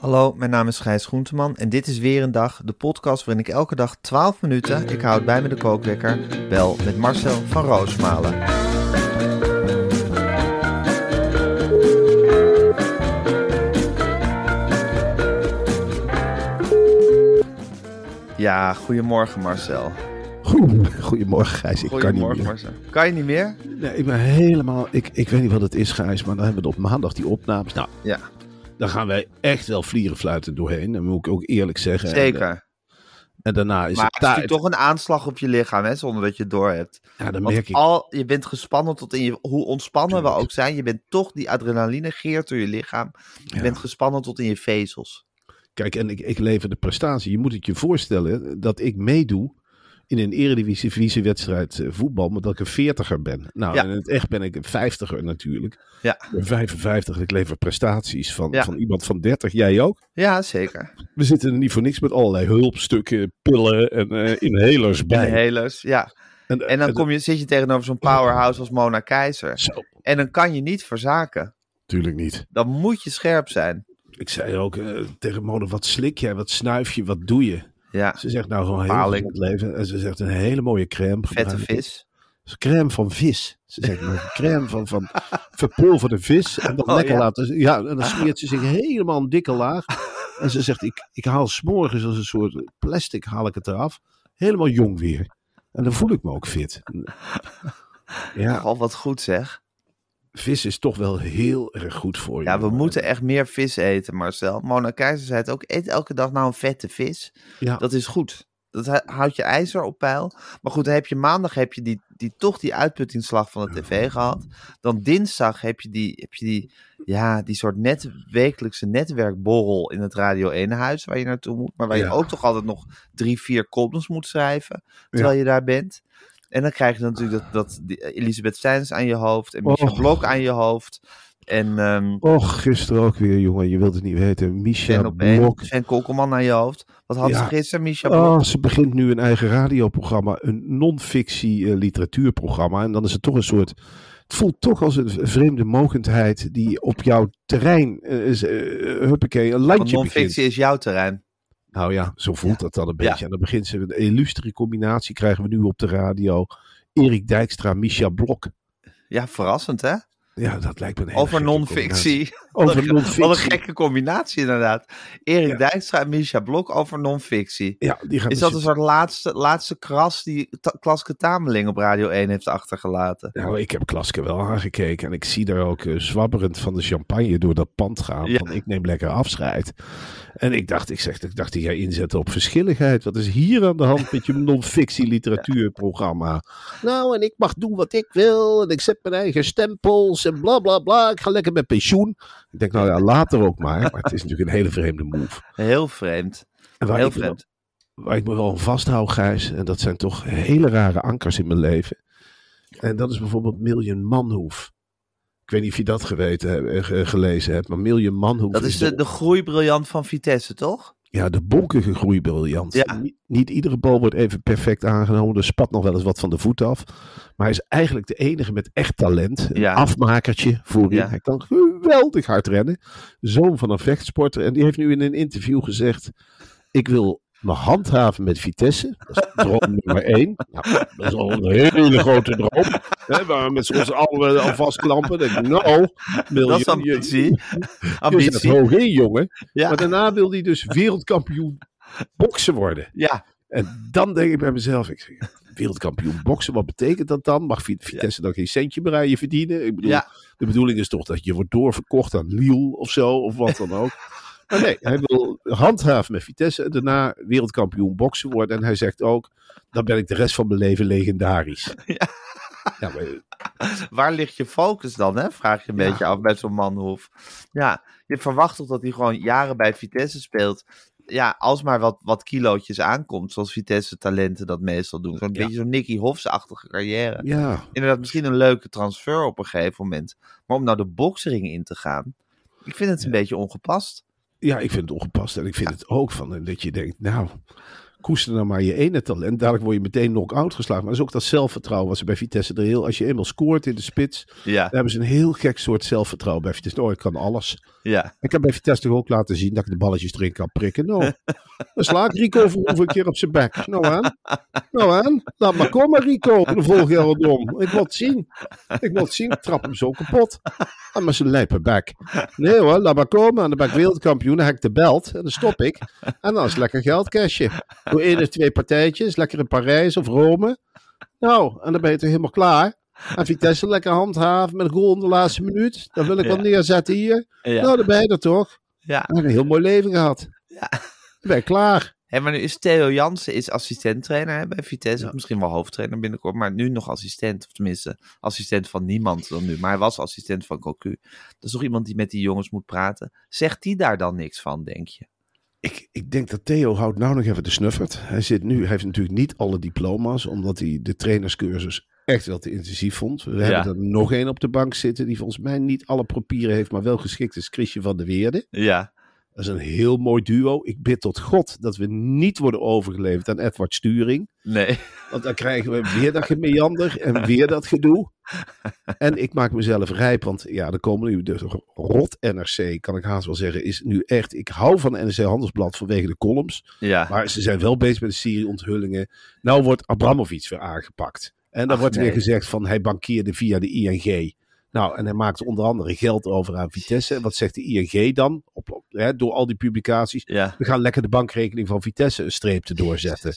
Hallo, mijn naam is Gijs Groenteman en dit is weer een dag, de podcast waarin ik elke dag 12 minuten, ik houd bij me de kookwekker, bel met Marcel van Roosmalen. Ja, goedemorgen Marcel. Goedemorgen, Gijs. Ik kan niet meer. Marcel. Kan je niet meer? Nee, ik ben helemaal... Ik, ik weet niet wat het is Gijs, maar dan hebben we op maandag die opnames. Nou, Ja, daar gaan wij echt wel vlierenfluiten doorheen. Dat moet ik ook eerlijk zeggen. En, zeker. eh, En, daarna is maar het het is toch een aanslag op je lichaam, hè, zonder dat je het door hebt. Ja, dan Want merk ik. al, je bent gespannen tot in je... Hoe ontspannen we ook zijn, je bent toch die adrenaline geert door je lichaam. Je Ja. bent gespannen tot in je vezels. Kijk, en ik, ik lever de prestatie. Je moet het je voorstellen dat ik meedoe in een eredivisie wedstrijd eh, voetbal, maar dat ik een veertiger ben. Nou, Ja. en in het echt ben ik een vijftiger natuurlijk. Ja. Ben 55, ik lever prestaties van, Ja. van iemand van 30. Jij ook? Ja, zeker. We zitten er niet voor niks met allerlei hulpstukken, pillen en eh inhalers bij. Inhalers, ja. En dan kom je, zit je tegenover zo'n powerhouse als Mona Keizer. Zo, En dan kan je niet verzaken. natuurlijk niet. Dan moet je scherp zijn. Ik zei ook eh, tegen Mona, wat slik jij, wat snuif je, wat doe je? Ja, Ze zegt nou gewoon heel gezond leven. En ze zegt een hele mooie crème. vette vis. Crème van vis. Ze zegt nou, crème van, van verpulverde vis. En dan Oh, lekker ja. laten. Ja, en dan smeert ze zich helemaal een dikke laag. En ze zegt, ik, ik haal s'morgens als een soort plastic haal ik het eraf. Helemaal jong weer. En dan voel ik me ook fit. Ja, Al wat goed zeg. Vis is toch wel heel erg goed voor je. Ja, we moeten echt meer vis eten, Marcel. Mona Keizer zei het ook. Eet elke dag nou een vette vis. Ja, Dat is goed. Dat houdt je ijzer op peil. Maar goed, dan heb je maandag heb je die, die, toch die uitputtingsslag van de tv gehad. Dan dinsdag heb je die, heb je die, ja, die soort net, wekelijkse netwerkborrel in het Radio 1-huis waar je naartoe moet. Maar waar je ook toch altijd nog drie, vier columns moet schrijven terwijl je daar bent. En dan krijg je natuurlijk dat, dat die Elisabeth Steins aan je hoofd en Michel Och. Blok aan je hoofd. En ehm Och, gisteren ook weer, jongen. Je wilt het niet weten. Één, Blok. Sven Kokkelman aan je hoofd. Wat had ze gisteren, Michel Blok? Oh, ze begint nu een eigen radioprogramma, een non-fictie eh, literatuurprogramma. En dan is het toch een soort. Het voelt toch als een vreemde mogendheid die op jouw terrein, eh, is, eh, huppakee, een landje non-fictie begint. is jouw terrein. Nou ja, zo voelt dat dan een Ja. beetje. En dan begint ze een illustere combinatie, krijgen we nu op de radio. Erik Dijkstra, Misha Blok. Ja, verrassend hè? Ja, dat lijkt me een hele Over non-fictie. Over non-fictie. Wat een gekke combinatie inderdaad. Erik Ja. Dijkstra en Misha Blok over non-fictie. Ja, die gaan Is dat een soort laatste, laatste kras die Ta- Klaske Tameling op Radio 1 heeft achtergelaten? Nou, ik heb Klaske wel aangekeken en ik zie daar ook eh, zwabberend van de champagne door dat pand gaan. Ja. Van ik neem lekker afscheid. En ik dacht, ik zeg, ik dacht die jij inzetten op verschilligheid. Wat is hier aan de hand met je non-fictie literatuurprogramma? Nou, en ik mag doen wat ik wil en ik zet mijn eigen stempels en bla bla bla. Ik ga lekker met pensioen. Ik denk, nou ja, later ook maar. Maar het is natuurlijk een hele vreemde move. Heel vreemd. Heel me vreemd. waar ik me wel aan vasthoud, Gijs, en dat zijn toch hele rare ankers in mijn leven. En dat is bijvoorbeeld Million Manhoef. Ik weet niet of je dat geweten, gelezen hebt, maar Million Manhoef Dat is de, de groeibriljant van Vitesse, toch? Ja, de bonkige groeibriljant. Ja. Niet, niet iedere bal wordt even perfect aangenomen. Er spat nog wel eens wat van de voet af. Maar hij is eigenlijk de enige met echt talent. Een Ja. afmakertje voorin. Ja. Hij kan geweldig hard rennen. Zoon van een vechtsporter. En die heeft nu in een interview gezegd... Ik wil me handhaven met Vitesse. Dat is droom nummer één. Nou, dat is al een hele grote droom. Hè, waar we met z'n allen al, al vastklampen. Dan denk ik, nou, Dat is ambitie. ambitie. hoog in, jongen. Ja. Maar daarna wil hij dus wereldkampioen boksen worden. Ja, En dan denk ik bij mezelf, ik zeg, wereldkampioen boksen, wat betekent dat dan? Mag Vi- Vitesse dan geen centje meer aan je verdienen? Ik bedoel, Ja. de bedoeling is toch dat je wordt doorverkocht aan Lille of zo, of wat dan ook. Maar nee, hij wil handhaven met Vitesse en daarna wereldkampioen boksen worden. En hij zegt ook, dan ben ik de rest van mijn leven legendarisch. Ja. Ja, maar, waar ligt je focus dan, hè? Vraag je een beetje af bij zo'n manhoef. Ja, je verwacht toch dat hij gewoon jaren bij Vitesse speelt. Ja, als maar wat, wat kilootjes aankomt, zoals Vitesse talenten dat meestal doen. Zo'n Ja. beetje zo'n Nicky Hofs-achtige carrière. ja, Inderdaad, misschien een leuke transfer op een gegeven moment. Maar om nou de boksering in te gaan, ik vind het een beetje ongepast. Ja, ik vind het ongepast. En ik vind het ook van eh, dat je denkt, nou, koester dan maar je ene talent. Dadelijk word je meteen knock-out geslagen. Maar dat is ook dat zelfvertrouwen wat ze bij Vitesse er heel... Als je eenmaal scoort in de spits, Ja, dan hebben ze een heel gek soort zelfvertrouwen bij Vitesse. Oh, ik kan alles. ja. Ik heb bij Vitesse toch ook laten zien dat ik de balletjes erin kan prikken. Nou, dan sla ik Rico Verhoeven een keer op zijn bek. Nou aan, nou aan. Laat maar komen Rico, de volgeldom. Ik wil het zien. Ik wil het zien, ik trap hem zo kapot. En met zijn lijpe bek. Nee hoor, laat maar komen. En dan ben ik wereldkampioen, dan heb ik de belt. En dan stop ik. En dan is het lekker geldcashje. Doe één of twee partijtjes, lekker in Parijs of Rome. Nou, en dan ben je toch helemaal klaar. En Vitesse lekker handhaven met een goal in de laatste minuut. Dan wil ik wel neerzetten hier. Nou, dan ben je er toch. ja. En een heel mooi leven gehad. Ja. Dan ben je klaar. Hé, maar nu is Theo Jansen is assistenttrainer hè, bij Vitesse. Ja. Misschien wel hoofdtrainer binnenkort. Maar nu nog assistent. Of tenminste, assistent van niemand dan nu. Maar hij was assistent van Cocu. Dat is toch iemand die met die jongens moet praten. Zegt die daar dan niks van, denk je? Ik, ik denk dat Theo houdt nou nog even de snuffert. Hij, zit nu, hij heeft natuurlijk niet alle diploma's, omdat hij de trainerscursus echt wel te intensief vond. We hebben er nog één op de bank zitten die volgens mij niet alle papieren heeft, maar wel geschikt is. Chrisje van der Weerde. Ja. Dat is een heel mooi duo. Ik bid tot God dat we niet worden overgeleverd aan Edward Sturing. Nee. Want dan krijgen we weer dat gemeander en weer dat gedoe. En ik maak mezelf rijp, want ja, er komen nu de rot NRC, kan ik haast wel zeggen, is nu echt. Ik hou van NRC Handelsblad vanwege de columns. Ja. Maar ze zijn wel bezig met de Syrië-onthullingen. Nou wordt Abramovic weer aangepakt. En dan Ach, wordt nee. weer gezegd van hij bankierde via de ING. Nou, en hij maakt onder andere geld over aan Vitesse. En wat zegt de ING dan? Op, op- hè, door al die publicaties. ja. We gaan lekker de bankrekening van Vitesse een streep te doorzetten.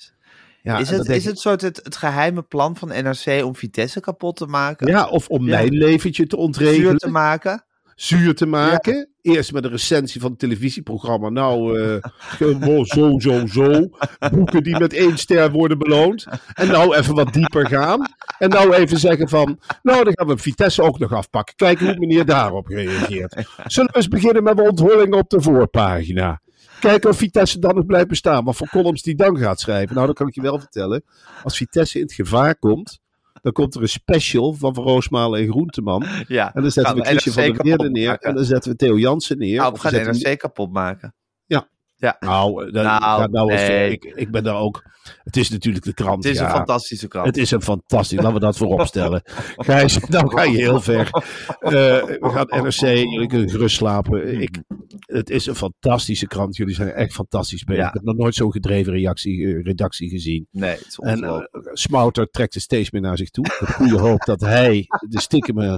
Ja, is het, is het soort het, het geheime plan van NRC om Vitesse kapot te maken? Ja, of om Ja. mijn leventje te ontregelen. Zuur te maken? Zuur te maken. Eerst met een recensie van het televisieprogramma. Nou, eh, gewoon zo, zo, zo. Boeken die met één ster worden beloond. En nou even wat dieper gaan. En nou even zeggen van, nou dan gaan we Vitesse ook nog afpakken. Kijken hoe meneer daarop reageert. Zullen we eens beginnen met de onthullingen op de voorpagina. Kijken of Vitesse dan nog blijft bestaan. Wat voor columns die dan gaat schrijven. Nou, dat kan ik je wel vertellen. Als Vitesse in het gevaar komt, dan komt er een special van Van Roosmalen en Groenteman. Ja. En dan zetten we Chrisje van der Weerde neer. En dan zetten we Theo Jansen neer. Nou, we gaan NRC kapot maken. Ja. Nou, dan, Nou, nou nee. ik, ik ben daar ook. Het is natuurlijk de krant. Het is ja. een fantastische krant. Het is een fantastisch. Laten we dat voorop stellen. Gijs, nou ga je heel ver. Eh, we gaan NRC, jullie kunnen gerust slapen. Ik, het is een fantastische krant. Jullie zijn echt fantastisch bezig. Ja. Ik heb nog nooit zo'n gedreven reactie, eh, redactie gezien. Nee, het is En eh, Smouter trekt het steeds meer naar zich toe. Met goede hoop dat hij de stiekem, eh,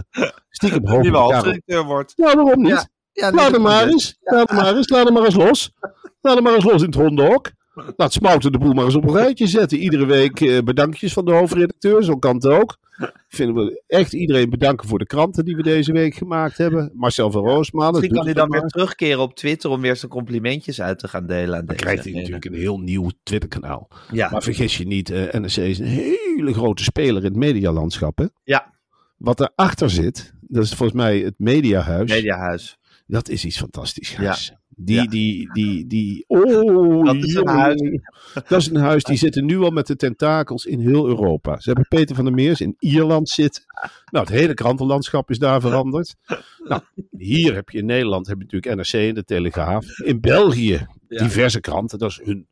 stiekem hoofdredacteur wordt. Nou, waarom niet? Ja. Ja, Laat hem maar eens. Laat hem maar eens. Laat hem maar eens los. Laat hem maar eens los in het hondenhok. Laat Smouten de boel maar eens op een rijtje zetten. Iedere week eh, bedankjes van de hoofdredacteur. Zo kan het ook. Vinden we echt iedereen bedanken voor de kranten die we deze week gemaakt hebben. Marcel van Roosmalen. Misschien kan hij dan weer terugkeren op Twitter om weer zijn complimentjes uit te gaan delen aan Dan deze krijgt hij natuurlijk een heel nieuw Twitterkanaal. Ja. Maar vergis je niet, eh NRC is een hele grote speler in het medialandschap. Hè? Ja, Wat erachter zit, dat is volgens mij het mediahuis. Mediahuis. Dat is iets fantastisch, Ja. Die, Ja. die, die, die, oh, Dat is een jongen, huis. Dat is een huis, die zitten nu al met de tentakels in heel Europa. Ze hebben Peter van der Meers in Ierland zitten. Nou, het hele krantenlandschap is daar veranderd. Nou, hier heb je in Nederland, heb je natuurlijk NRC en de Telegraaf. In België, diverse kranten, dat is hun,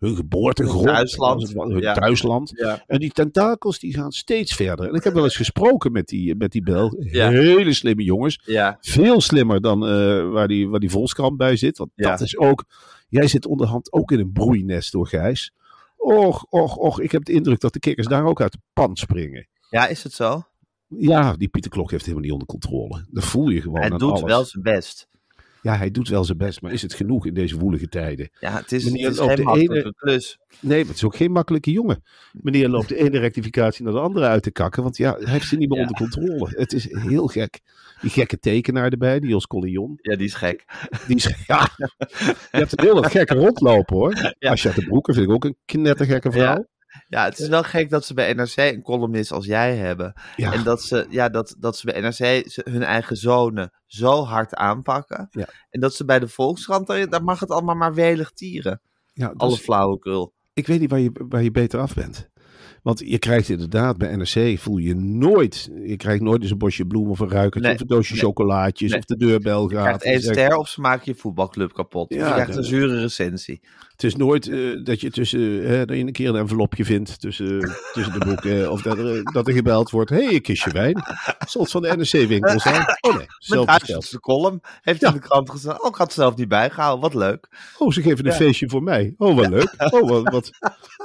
hun geboortegrond. Hun thuisland. Hun Ja. thuisland. Ja. En die tentakels die gaan steeds verder. En ik heb wel eens gesproken met die, met die. Ja. Hele slimme jongens. Ja. Veel slimmer dan eh, waar, die, waar die Volkskrant bij zit. Want dat is ook... Jij zit onderhand ook in een broeinest door Gijs. Och, och, och. Ik heb de indruk dat de kikkers daar ook uit de pan springen. ja, is het zo? Ja, die Pieter Klok heeft helemaal niet onder controle. Dat voel je gewoon Hij aan doet alles. wel zijn best. Ja, hij doet wel zijn best, maar is het genoeg in deze woelige tijden? Ja, het is, Meneer het is geen de makkelijke ene- klus. Nee, maar het is ook geen makkelijke jongen. Meneer loopt de ene rectificatie naar de andere uit te kakken, want ja, hij heeft ze niet meer Ja. onder controle. Het is heel gek. Die gekke tekenaar erbij, die Jos Collion. Ja, die is gek. Die is, ja, je hebt een heel gekke rondlopen hoor. Ja. De broeken vind ik ook een knettergekke vrouw. Ja, het is wel gek dat ze bij NRC een columnist als jij hebben. Ja. En dat ze, ja, dat, dat ze bij NRC hun eigen zonen zo hard aanpakken. Ja. En dat ze bij de Volkskrant, daar, daar mag het allemaal maar welig tieren. Ja, dus Alle flauwekul. ik weet niet waar je, waar je beter af bent. Want je krijgt inderdaad bij NRC voel je nooit. Je krijgt nooit eens een bosje bloem of een ruikertje Nee, of een doosje nee. chocolaatjes Nee. of de deurbel Je krijgt gaat. één ster of ze maken je voetbalclub kapot. Ja, je krijgt een zure recensie. Het is nooit eh, dat je tussen hè, dat je een keer een envelopje vindt tussen, tussen de boeken. Of dat er, dat er gebeld wordt. Hé, hey, een kistje wijn. Soms van de NRC-winkel zijn. Oh nee, zelf besteld. de column. Heeft Ja. in de krant gezegd. Oh, ik had het zelf niet bijgehouden. Wat leuk. Oh, ze geven een Ja. feestje voor mij. Oh, wat leuk. Oh, wat. wat.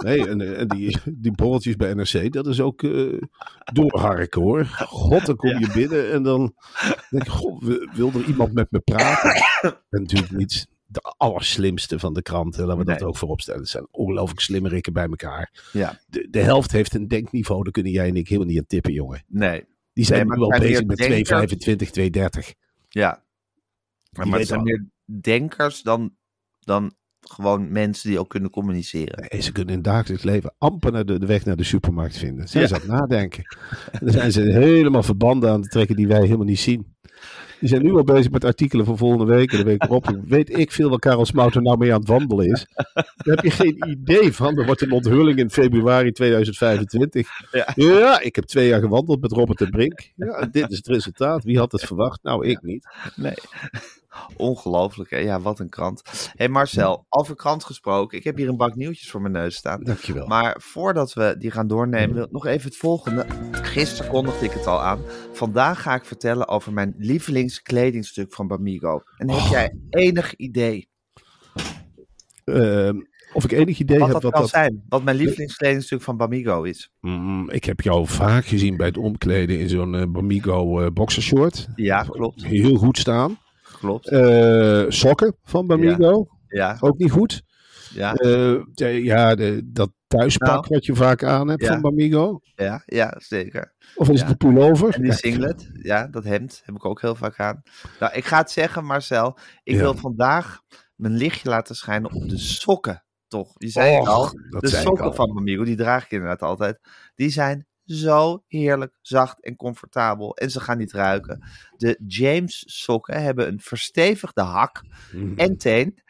Nee, en, en die, die borreltjes bij NRC, dat is ook eh doorharken hoor. God, dan kom je binnen en dan denk ik, god, wil- wil er iemand met me praten? En natuurlijk niet de allerslimste van de kranten, laten we dat ook voorop stellen. Het zijn ongelooflijk slimmerikken bij elkaar. Ja. De, de helft heeft een denkniveau, daar kunnen jij en ik helemaal niet aan tippen, jongen. Nee. Die zijn Nee, nu al het zijn bezig met denkers. 225, 230. Ja. Maar, maar het zijn al- meer denkers dan, dan gewoon mensen die ook kunnen communiceren. En ze kunnen in het dagelijks leven amper naar de, de weg naar de supermarkt vinden. Zijn Ja. ze aan het nadenken. En dan zijn ze helemaal verbanden aan te trekken die wij helemaal niet zien. Die zijn nu al bezig met artikelen voor volgende week en de week erop. Weet ik veel waar Karel Smouter nou mee aan het wandelen is. Daar heb je geen idee van. Er wordt een onthulling in februari 2025. Ja. Ja, ik heb twee jaar gewandeld met Robert de Brink. Ja, dit is het resultaat. Wie had het verwacht? Nou, ik niet. Nee. Ongelooflijk, hè? Ja, wat een krant. Hé hey Marcel, over krant gesproken. Ik heb hier een bak nieuwtjes voor mijn neus staan. Dankjewel. Maar voordat we die gaan doornemen, wil ik nog even het volgende. Gisteren kondigde ik het al aan. Vandaag ga ik vertellen over mijn lievelingskledingstuk van Bamigo. En heb Oh. jij enig idee Ehm, of ik enig idee wat heb dat wat kan dat... zijn? Wat mijn lievelingskledingstuk van Bamigo is? Mm, ik heb jou vaak gezien bij het omkleden in zo'n eh, Bamigo eh, boxershort. Ja, klopt. Heel goed staan. Klopt. Eh, sokken van Bamigo. Ja, Ook niet goed. ja, Eh, de- ja, de, dat thuispak Nou. wat je vaak aan hebt Ja. van Bamigo. ja, ja, zeker. Of is Ja. het de pullover? En die singlet, ja, dat hemd heb ik ook heel vaak aan. Nou, ik ga het zeggen, Marcel. Ik wil vandaag mijn lichtje laten schijnen op de sokken. Toch? Die zijn Och, al. De sokken al. van Bamigo, die draag ik inderdaad altijd. Die zijn zo heerlijk zacht en comfortabel. En ze gaan niet ruiken. De James sokken hebben een verstevigde hak en teen.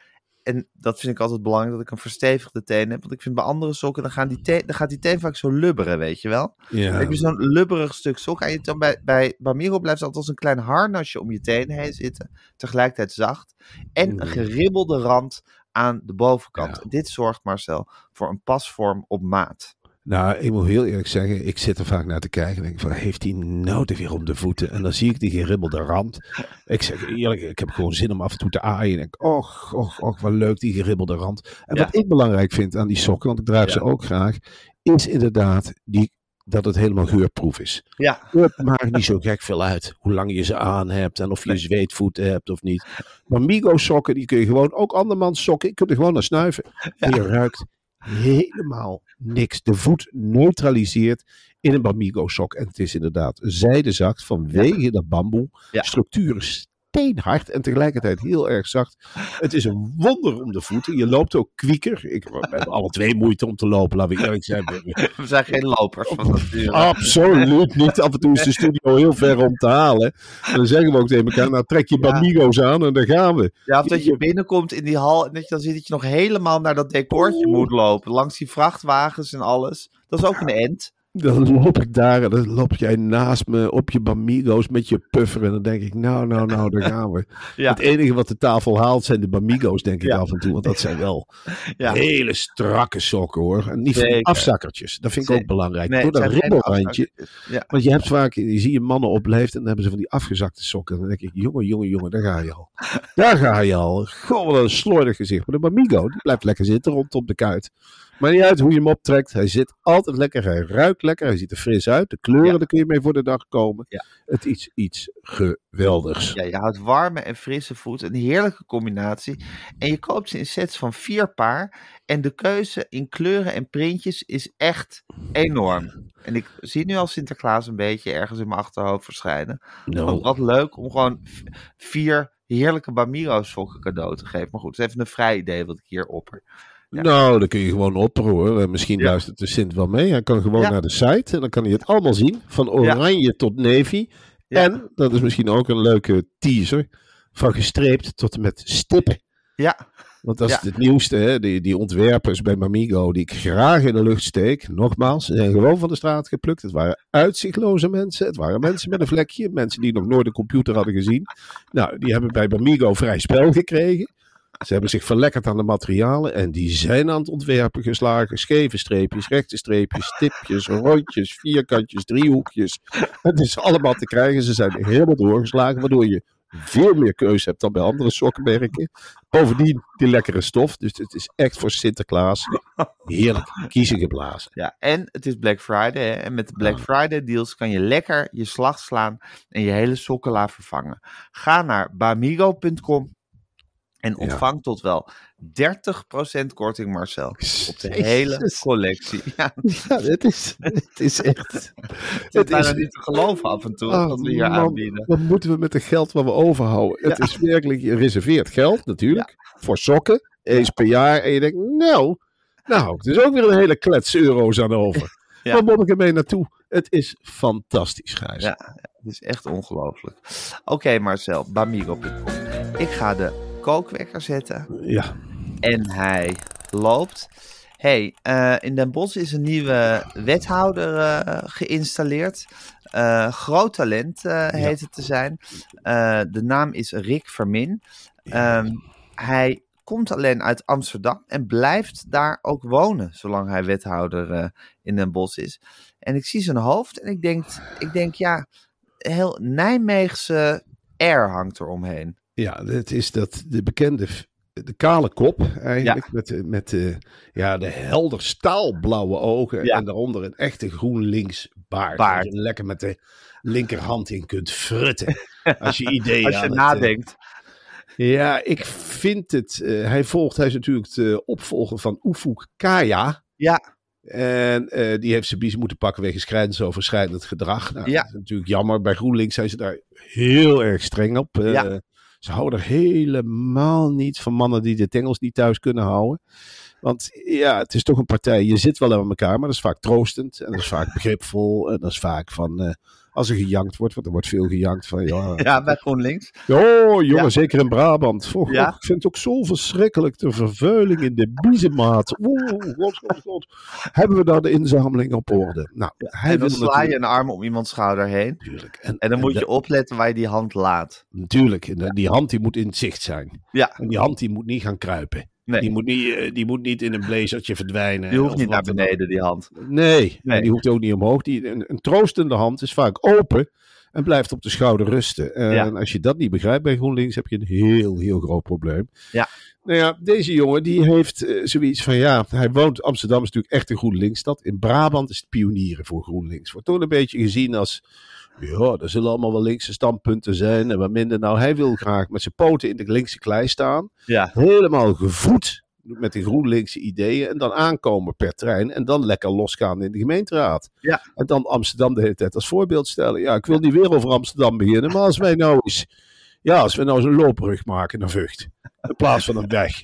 En dat vind ik altijd belangrijk, dat ik een verstevigde teen heb. Want ik vind bij andere sokken, dan, gaan die teen, dan gaat die teen vaak zo lubberen, weet je wel. Ja. Dan heb je zo'n lubberig stuk sok. En je dan bij, bij Bamiro blijft het altijd als een klein harnasje om je teen heen zitten. Tegelijkertijd zacht. En een Mm. geribbelde rand aan de bovenkant. Ja. Dit zorgt, Marcel, voor een pasvorm op maat. Nou, ik moet heel eerlijk zeggen, ik zit er vaak naar te kijken en denk van, heeft hij nou te weer om de voeten? En dan zie ik die geribbelde rand. Ik zeg eerlijk, ik heb gewoon zin om af en toe te aaien. En denk, och, och, och, wat leuk die geribbelde rand. En Ja. wat ik belangrijk vind aan die sokken, want ik draag ze ook graag, is inderdaad die, dat het helemaal geurproef is. Ja, Het maakt niet zo gek veel uit hoe lang je ze aan hebt en of je zweetvoeten hebt of niet. Maar Migo sokken, die kun je gewoon, ook andermans sokken, je kunt er gewoon naar snuiven. En je ruikt helemaal niks. De voet neutraliseert in een Bamigo sok. En het is inderdaad zijdezacht vanwege dat bamboe. Ja. Steenhard en tegelijkertijd heel erg zacht. Het is een wonder om de voeten. Je loopt ook kwieker. Ik hebben alle twee moeite om te lopen, laten we eerlijk zijn. we zijn geen lopers van nature. Absoluut niet. Af en toe is de studio heel ver om te halen. En dan zeggen we ook tegen elkaar, nou trek je. Bamigo's aan en daar gaan we. Ja, of dat je binnenkomt in die hal en dat je dan ziet dat je nog helemaal naar dat decortje moet lopen. Langs die vrachtwagens en alles. Dat is ook een end. Dan loop ik daar en dan loop jij naast me op je Bamigo's met je puffer. En dan denk ik, nou, nou, nou, daar gaan we. Ja. Het enige wat de tafel haalt zijn de Bamigo's, denk ik Ja. af en toe. Want dat zijn wel Ja. hele strakke sokken hoor. En niet van afzakkertjes. Dat vind ik ook belangrijk. Nee, Door dat ribbelrandje. Want je hebt vaak, je zie je mannen op leeftijd en dan hebben ze van die afgezakte sokken. En dan denk ik, jongen, jongen, jongen, daar ga je al. Daar ga je al. Goh, wat een slordig gezicht. Maar de Bamigo, die blijft lekker zitten rondom de kuit. Maar niet uit hoe je hem optrekt. Hij zit altijd lekker. Hij ruikt lekker. Hij ziet er fris uit. De kleuren, Ja. daar kun je mee voor de dag komen. Ja. Het is iets geweldigs. Ja, je houdt warme en frisse voet. Een heerlijke combinatie. En je koopt ze in sets van vier paar. En de keuze in kleuren en printjes is echt enorm. En ik zie nu al Sinterklaas een beetje ergens in mijn achterhoofd verschijnen. Nou, Wat leuk om gewoon vier heerlijke Bamiro sokken cadeau te geven. Maar goed, het is even een vrij idee wat ik hier opper. Ja. Nou, dan kun je gewoon opperen hoor. En Misschien Ja. luistert de Sint wel mee. Hij kan gewoon Ja. naar de site en dan kan hij het allemaal zien. Van oranje tot navy. En, dat is misschien ook een leuke teaser, van gestreept tot en met stippen. Ja, Want dat is het nieuwste, hè? Die, die ontwerpers bij Mamigo, die ik graag in de lucht steek. Nogmaals, ze zijn gewoon van de straat geplukt. Het waren uitzichtloze mensen. Het waren mensen met een vlekje. Mensen die nog nooit een computer hadden gezien. Nou, die hebben bij Mamigo vrij spel gekregen. Ze hebben zich verlekkerd aan de materialen en die zijn aan het ontwerpen geslagen. Scheve streepjes, rechte streepjes, stipjes, rondjes, vierkantjes, driehoekjes. Het is allemaal te krijgen. Ze zijn helemaal doorgeslagen, waardoor je veel meer keuze hebt dan bij andere sokkenmerken. Bovendien die lekkere stof. Dus het is echt voor Sinterklaas heerlijk kiezen geblazen. ja, en het is Black Friday. Hè? En met de Black. Friday deals kan je lekker je slag slaan en je hele sokkela vervangen. Ga naar bamigo.com en ontvang tot wel 30% korting, Marcel. Op de hele collectie. Ja, Ja, het is, het is echt. het is bijna niet te geloven af en toe Oh, wat we hier man, aanbieden. Wat moeten we met het geld wat we overhouden? Het is werkelijk gereserveerd geld, natuurlijk. Voor sokken. Eens per jaar. En je denkt, nou, nou, er is ook weer een hele klets euro's aan over. Ja. Waar moet ik ermee naartoe? Het is fantastisch, Gijs. Ja, het is echt ongelooflijk. Oké, Marcel, bamigo.com. Ik ga de kookwekker zetten. ja. En hij loopt. hey, eh, in Den Bosch is een nieuwe wethouder eh, geïnstalleerd. Eh, groot talent heet het te zijn. De naam is Rick Vermin. Ehm, hij komt alleen uit Amsterdam en blijft daar ook wonen, zolang hij wethouder in Den Bosch is. En ik zie zijn hoofd en ik denk, ik denk ja, heel Nijmeegse air hangt er omheen. Ja, het is dat de bekende, de kale kop eigenlijk. Met, de- met de, ja, de helder staalblauwe ogen. Ja. En daaronder een echte GroenLinks baard. Waar je lekker met de linkerhand in kunt frutten. Als je ideeën Als je het, eh, nadenkt. Ja, ik vind het. eh, hij volgt, hij is natuurlijk de opvolger van Ufuk Kaya. Ja, En eh, die heeft zijn biezen moeten pakken wegens grensoverschrijdend gedrag. Nou, Ja. Dat is natuurlijk jammer. Bij GroenLinks zijn ze daar heel erg streng op. Eh, Ja. Ze houden er helemaal niet van mannen die de tengels niet thuis kunnen houden. Want ja, het is toch een partij. Je zit wel aan elkaar, maar dat is vaak troostend. En dat is vaak begripvol. En dat is vaak van. eh, als er gejankt wordt, want er wordt veel gejankt van. Ja, ja bij GroenLinks. Oh, jongen, Ja. zeker in Brabant. Ja. Ik vind het ook zo verschrikkelijk, de vervuiling in de biezenmaat. Oeh, god, god, god. Hebben we daar de inzameling op orde? Nou, hij en dan sla je natuurlijk... een arm om iemands schouder heen. Natuurlijk. En, En dan moet de- je opletten waar je die hand laat. Natuurlijk, en die hand die moet in het zicht zijn. Ja, En die hand die moet niet gaan kruipen. Nee. Die, moet niet, eh, die moet niet in een blazertje verdwijnen. die hoeft niet naar beneden, die hand. Nee, die hoeft ook niet omhoog. Die, een, een troostende hand is vaak open en blijft op de schouder rusten. En Ja. als je dat niet begrijpt bij GroenLinks, heb je een heel, heel groot probleem. Ja. Nou ja, deze jongen die heeft eh, zoiets van, ja, hij woont, Amsterdam is natuurlijk echt een GroenLinksstad. In Brabant is het pionieren voor GroenLinks. Wordt toch een beetje gezien als, ja, er zullen allemaal wel linkse standpunten zijn en wat minder. Nou, hij wil graag met zijn poten in de linkse klei staan Ja, helemaal gevoed met de GroenLinkse ideeën. En dan aankomen per trein. En dan lekker losgaan in de gemeenteraad. Ja. En dan Amsterdam de hele tijd als voorbeeld stellen. Ja, ik wil niet weer over Amsterdam beginnen. Maar als wij nou eens. Ja, als we nou eens een loopbrug maken naar Vught. In plaats van een weg.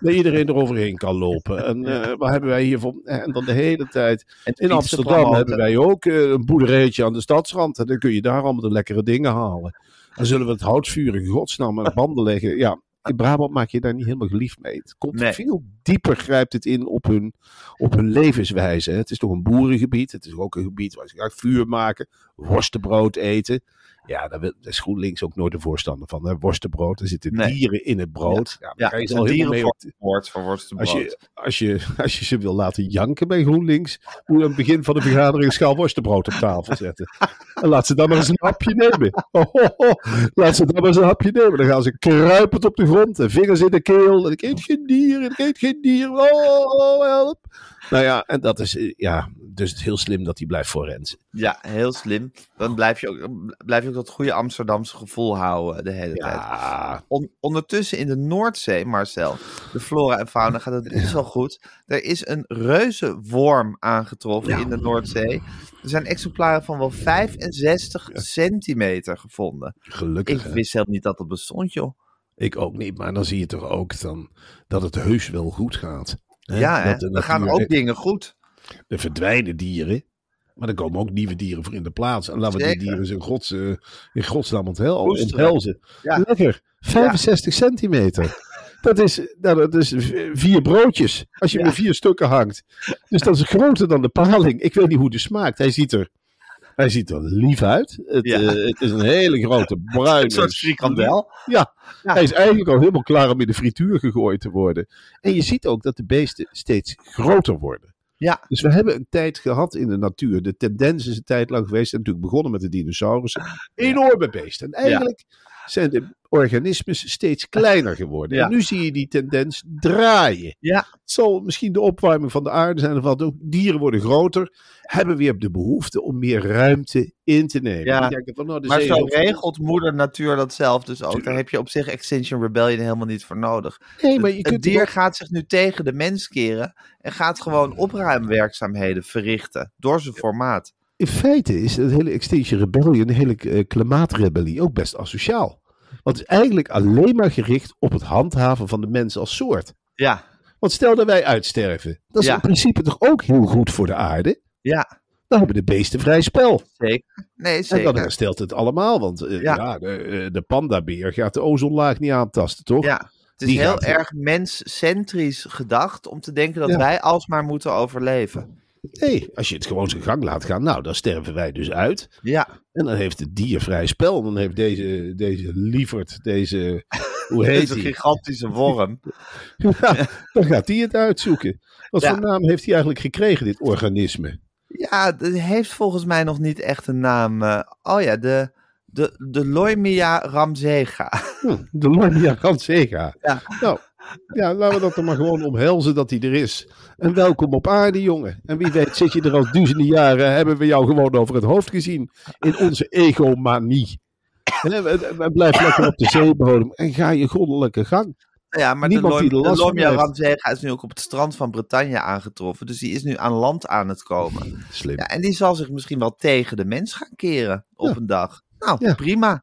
Dat iedereen eroverheen kan lopen. En eh, wat hebben wij hier voor. En dan de hele tijd. In Amsterdam hebben wij ook eh, een boerderijtje aan de stadsrand. En dan kun je daar allemaal de lekkere dingen halen. Dan zullen we het houtvuur in godsnaam aan de banden leggen. Ja, in Brabant maak je daar niet helemaal geliefd mee. Het komt Nee. veel dieper, grijpt het in op hun, op hun levenswijze. Het is toch een boerengebied. Het is ook een gebied waar ze graag vuur maken, worstenbrood eten. Ja, daar is GroenLinks ook nooit de voorstander van. Hè. Worstenbrood, er zitten Nee. dieren in het brood. Ja, Ja, ze is al mee op dierenwoord voor worstenbrood. als je, als, je, als je ze wil laten janken bij GroenLinks, moet je aan het begin van de vergadering een schaal worstenbrood op tafel zetten. En laat ze dan maar eens een hapje nemen. Oh, oh, oh. Laat ze dan maar eens een hapje nemen. Dan gaan ze kruipend op de grond en vingers in de keel. En ik eet geen dier, en ik eet geen dier. Oh, oh, help. Nou ja, en dat is eh, ja, dus het is heel slim dat hij blijft forensen. Ja, heel slim. Dan blijf je ook, blijf je ook dat goede Amsterdamse gevoel houden de hele tijd. Ja, On- ondertussen in de Noordzee, Marcel, de flora en fauna gaat het best wel goed. Er is een reuze worm aangetroffen in de Noordzee. Er zijn exemplaren van wel 65 centimeter gevonden. gelukkig. Ik wist helemaal niet dat dat bestond, joh. Ik ook niet, maar dan zie je toch ook dan dat het heus wel goed gaat. Hè? Ja, hè? Dat er gaan ook dingen goed. Er verdwijnen dieren, maar er komen ook nieuwe dieren voor in de plaats. En laten we die dieren in, gods, eh, in godsnaam onthel, Koesteren. omhelzen. Ja. Lekker, 65 centimeter. Dat is, nou, dat is vier broodjes, als je Ja. met vier stukken hangt. Dus dat is groter dan de paling. Ik weet niet hoe die smaakt. Hij ziet er, hij ziet er lief uit. Het, Ja. eh, het is een hele grote bruine... Een soort frikandel. Ja, Ja. hij is eigenlijk al helemaal klaar om in de frituur gegooid te worden. En je ziet ook dat de beesten steeds groter worden. Ja. Dus we hebben een tijd gehad in de natuur. De tendens is een tijd lang geweest. En natuurlijk begonnen met de dinosaurussen. Enorme beesten. En eigenlijk zijn de organismes steeds kleiner geworden. Ja. En nu zie je die tendens draaien. Ja. Het zal misschien de opwarming van de aarde zijn. Of wat ook. Dieren worden groter. Hebben weer de behoefte om meer ruimte in te nemen. Ja. Die denken van, nou, de Maar zee zo regelt moeder natuur dat zelf dus ook. Daar heb je op zich Extinction Rebellion helemaal niet voor nodig. Nee, maar je het kunt dier ook- gaat zich nu tegen de mens keren en gaat gewoon opruimwerkzaamheden verrichten door zijn formaat. In feite is het hele Extinction Rebellion, de hele eh, klimaatrebellie ook best asociaal. Want het is eigenlijk alleen maar gericht op het handhaven van de mens als soort. Ja, Want stel dat wij uitsterven, dat is Ja. in principe toch ook heel goed voor de aarde. ja, Dan hebben de beesten vrij spel. zeker. Nee, En dan zeker. herstelt het allemaal. Want eh, Ja. ja. de, eh, de pandabeer gaat de ozonlaag niet aantasten, toch? Ja, het is Die heel erg menscentrisch gedacht om te denken dat Ja. wij alsmaar moeten overleven. Nee, als je het gewoon zijn gang laat gaan, nou, dan sterven wij dus uit. Ja, En dan heeft het dier vrij spel. Dan heeft deze, deze lieverd, deze, hoe heet deze die? gigantische worm. Ja, dan gaat hij het uitzoeken. Wat Ja. voor naam heeft hij eigenlijk gekregen, dit organisme? Ja, het heeft volgens mij nog niet echt een naam. eh, oh ja, de, de, de Loimia ramzega. Hm, de Lornia Ransega. Ja. Nou, ja, laten we dat dan maar gewoon omhelzen dat hij er is. En welkom op aarde, jongen. En wie weet zit je er al duizenden jaren, hebben we jou gewoon over het hoofd gezien. In onze egomanie. En we, we blijven lekker op de zeebodem en ga je goddelijke gang. Ja, maar de, Niemand Loim, er de Loimia ramzega is nu ook op het strand van Bretagne aangetroffen. Dus die is nu aan land aan het komen. Slim. Ja, en die zal zich misschien wel tegen de mens gaan keren op Ja. een dag. Nou, Ja. prima.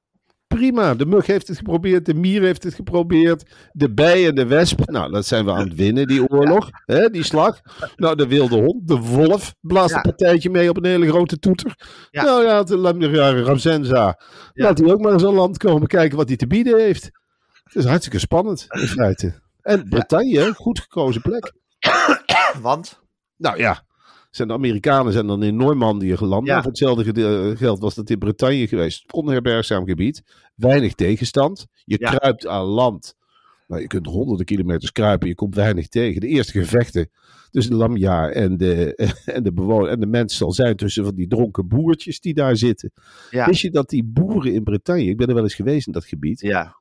Prima, de mug heeft het geprobeerd, de mier heeft het geprobeerd, de bij en de wesp. Nou, dat zijn we aan het winnen, die oorlog, hè, die slag. Nou, de wilde hond, de wolf, blaast Ja. een partijtje mee op een hele grote toeter. Ja. Nou ja, de Ramsenza, laat hij ook maar eens aan land komen, kijken wat hij te bieden heeft. Het is hartstikke spannend, in feite. En Bretagne, goed gekozen plek. Want, Nou ja, zijn de Amerikanen zijn dan in Normandië geland. Ja. Voor hetzelfde geld was dat in Bretagne geweest. Onherbergzaam gebied. Weinig tegenstand. Je Ja. kruipt aan land. Nou, je kunt honderden kilometers kruipen. Je komt weinig tegen. De eerste gevechten tussen de Lamja en de, en de bewoner en de mens zal zijn tussen van die dronken boertjes die daar zitten. ja, Wist je dat die boeren in Bretagne, ik ben er wel eens geweest in dat gebied. ja.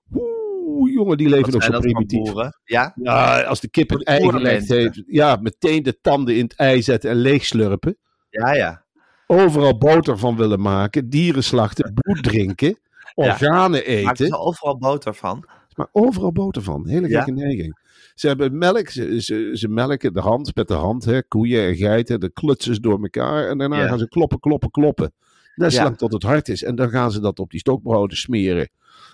Oeh, jongen, die leven nog zo primitief. Ja, Ja, als de kip een ei gelegd heeft, ja, meteen de tanden in het ei zetten en leegslurpen. ja, ja. Overal boter van willen maken, dieren slachten, bloed drinken, organen eten. ze overal boter van? Maar overal boter van, hele Ja. gekke neiging. Ze hebben melk, ze, ze, ze melken de hand met de hand, hè, koeien en geiten, de klutsen door elkaar. En daarna Ja. gaan ze kloppen, kloppen, kloppen. Net Ja. zolang tot het hard is. En dan gaan ze dat op die stokbroden smeren.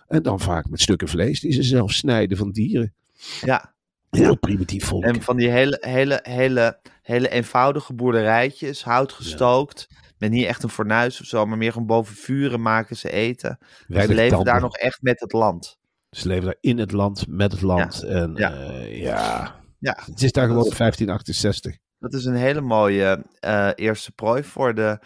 En dan vaak met stukken vlees die ze zelf snijden van dieren. Ja. Heel primitief volk. En van die hele, hele, hele, hele eenvoudige boerderijtjes, hout gestookt. Met niet echt een fornuis of zo, maar meer gewoon boven vuren maken ze eten. Ze leven tanden. daar nog echt met het land. Ze leven daar in het land, met het land. En Ja. ja, ja. Ja, het is daar gewoon 1568. dat is een hele mooie eh, eerste prooi voor de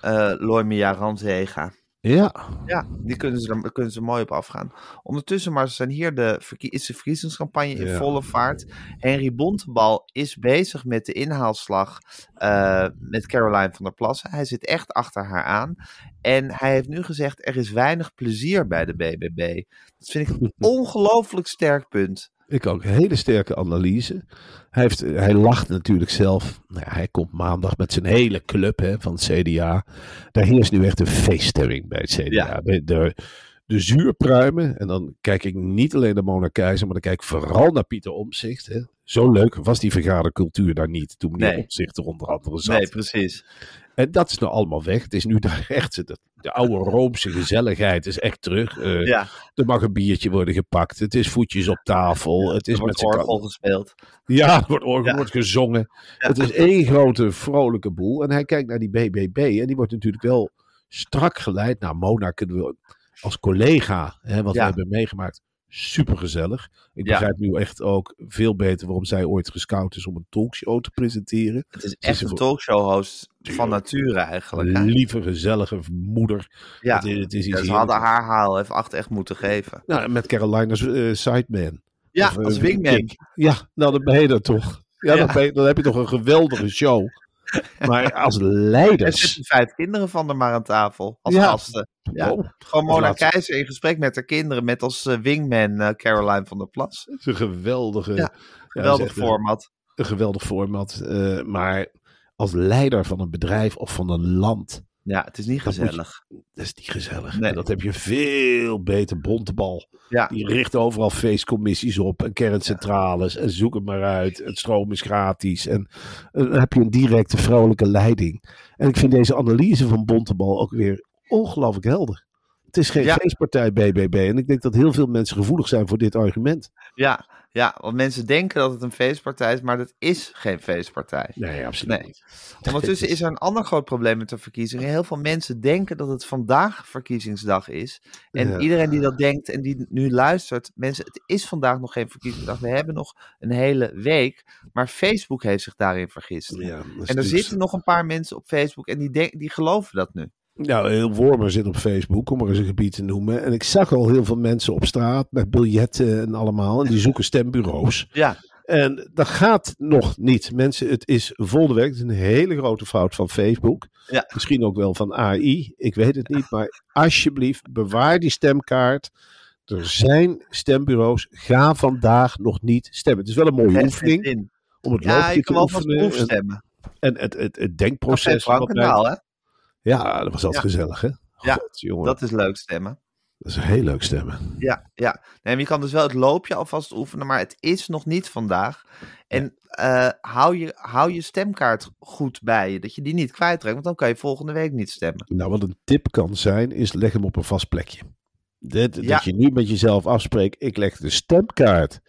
eh Loimia ranzega. Ja, Ja, die kunnen ze, daar kunnen ze mooi op afgaan. Ondertussen maar zijn hier de, is de verkiezingscampagne in Ja. volle vaart. Henry Bontebal is bezig met de inhaalslag eh, met Caroline van der Plassen. Hij zit echt achter haar aan. En hij heeft nu gezegd, er is weinig plezier bij de BBB. Dat vind ik een ongelooflijk sterk punt. Ik ook. Hele sterke analyse. Hij, heeft, hij lacht natuurlijk zelf. Nou ja, hij komt maandag met zijn hele club hè, van het CDA. Daar heerst nu echt een feeststemming bij het CDA. Ja. De, de, de zuurpruimen. En dan kijk ik niet alleen naar Mona Keizer, maar dan kijk ik vooral naar Pieter Omzicht. Hè. Zo leuk was die vergadercultuur daar niet. Toen meneer Nee. Omzicht er onder andere zat. Nee, precies. En dat is nou allemaal weg. Het is nu daar echt, de, de oude Roomse gezelligheid is echt terug. Eh, Ja, Er mag een biertje worden gepakt. Het is voetjes op tafel. het is er met wordt z'n orgel gespeeld. Ja, er wordt, orgel, Ja. wordt gezongen. Het is één grote vrolijke boel. En hij kijkt naar die BBB. En die wordt natuurlijk wel strak geleid. Nou, Mona kunnen we als collega, hè, wat Ja. we hebben meegemaakt, super gezellig. Ik Ja. begrijp nu echt ook veel beter waarom zij ooit gescout is om een talkshow te presenteren. Het is is echt een een talkshow-host van nature eigenlijk. hè? Lieve, gezellige moeder. Ja, Het, is- het is Ja, ze hadden haar haal even acht echt moeten geven. Nou, met Carolina's eh, sideman. Ja, Of, eh, als wingman. Ja, nou dan ben je dat toch. Ja, Ja. Dan, je- dan heb je toch een geweldige show. Maar als Er leiders. zitten vijf kinderen van er maar aan tafel als Ja. gasten. Ja. Oh, Gewoon Mona Keizer in gesprek met haar kinderen met als eh, wingman eh, Caroline van der Plas. het is een geweldige. Ja, Geweldig echt een- format. Een geweldig format. eh, maar als leider van een bedrijf of van een land. Ja, het is niet Dat moet je- gezellig. Dat is niet gezellig. Nee. En dat heb je veel beter. Bontebal. Ja. Die richt overal feestcommissies op. En kerncentrales. En zoek het maar uit. Het stroom is gratis. En, en dan heb je een directe vrolijke leiding. En ik vind deze analyse van Bontebal ook weer ongelooflijk helder. Het is geen Ja. feestpartij BBB. En ik denk dat heel veel mensen gevoelig zijn voor dit argument. Ja, ja, want mensen denken dat het een feestpartij is, maar dat is geen feestpartij. Nee, absoluut Nee. niet. Ondertussen is er een ander groot probleem met de verkiezingen. Heel veel mensen denken dat het vandaag verkiezingsdag is. En Ja. iedereen die dat denkt en die nu luistert, mensen, het is vandaag nog geen verkiezingsdag. We hebben nog een hele week. Maar Facebook heeft zich daarin vergist. Ja, en er zitten nog een paar mensen op Facebook en die, denk, die geloven dat nu. Nou, heel Wormer zit op Facebook, om maar eens een gebied te noemen. En ik zag al heel veel mensen op straat met biljetten en allemaal. En die zoeken stembureaus. Ja, En dat gaat nog niet. Mensen, het is volgende week. Het is een hele grote fout van Facebook. Ja. Misschien ook wel van AI. Ik weet het niet. Maar alsjeblieft, bewaar die stemkaart. Er zijn stembureaus. Ga vandaag nog niet stemmen. Het is wel een mooie oefening in. om het Ja, je te kan wel. En, proefstemmen. en het, het, het denkproces. Frankendaal, hè? Ja, dat was altijd Ja. gezellig, hè? Ja, jongen. Dat is leuk stemmen. Dat is heel leuk stemmen. Ja, ja. Maar je kan dus wel het loopje alvast oefenen, maar het is nog niet vandaag. En eh, hou, je, hou je stemkaart goed bij je, dat je die niet kwijtraakt, want dan kan je volgende week niet stemmen. Nou, wat een tip kan zijn, is leg hem op een vast plekje. Dat, Ja. dat je nu met jezelf afspreekt, ik leg de stemkaart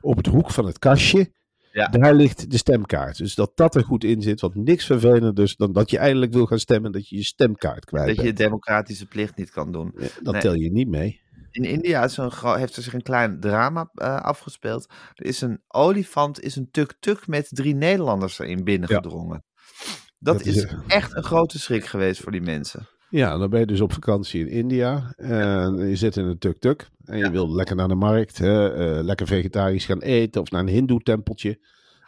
op het hoek van het kastje. Ja. Daar ligt de stemkaart. Dus dat dat er goed in zit, want niks vervelender dus dan dat je eindelijk wil gaan stemmen, dat je je stemkaart kwijt Dat je je bent. democratische plicht niet kan doen. Ja, Dat Nee. tel je niet mee. In India is een heeft er zich een klein drama eh, afgespeeld. Er is een olifant, is een tuk-tuk met drie Nederlanders erin binnengedrongen. Dat, Dat is echt een grote schrik geweest voor die mensen. Ja, dan ben je dus op vakantie in India. En je zit in een tuk-tuk. En je wil lekker naar de markt. Hè, eh, lekker vegetarisch gaan eten. Of naar een hindoe-tempeltje.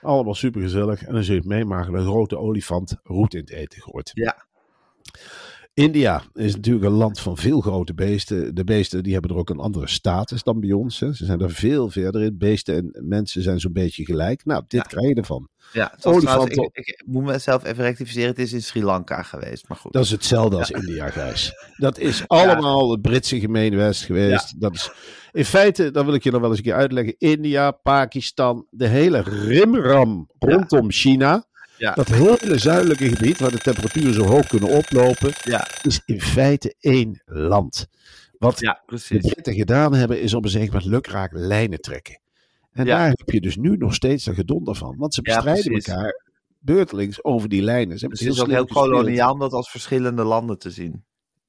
Allemaal supergezellig. En dan zul je het meemaken. dat Een grote olifant roet in het eten gooit. Ja. India is natuurlijk een land van veel grote beesten. De beesten die hebben er ook een andere status dan bij ons. Hè. Ze zijn er veel verder in. Beesten en mensen zijn zo'n beetje gelijk. Nou, dit Ja. krijg je ervan. Ja, het trouwens- ik, ik moet mezelf even rectificeren. Het is in Sri Lanka geweest, maar goed. Dat is hetzelfde als India, Gijs. Dat is allemaal het Britse gemeenwest geweest. Dat is, in feite, dan wil ik je nog wel eens een keer uitleggen. India, Pakistan, de hele rimram rondom China. Ja. Dat hele zuidelijke gebied, waar de temperaturen zo hoog kunnen oplopen, Ja, is in feite één land. Wat ja, de. Britten gedaan hebben, is op een zeker moment lukraak lijnen trekken. En daar heb je dus nu nog steeds een gedonder van. Want ze bestrijden elkaar beurtelings over die lijnen. Ze Dus het is ook heel koloniaal om dat als verschillende landen te zien.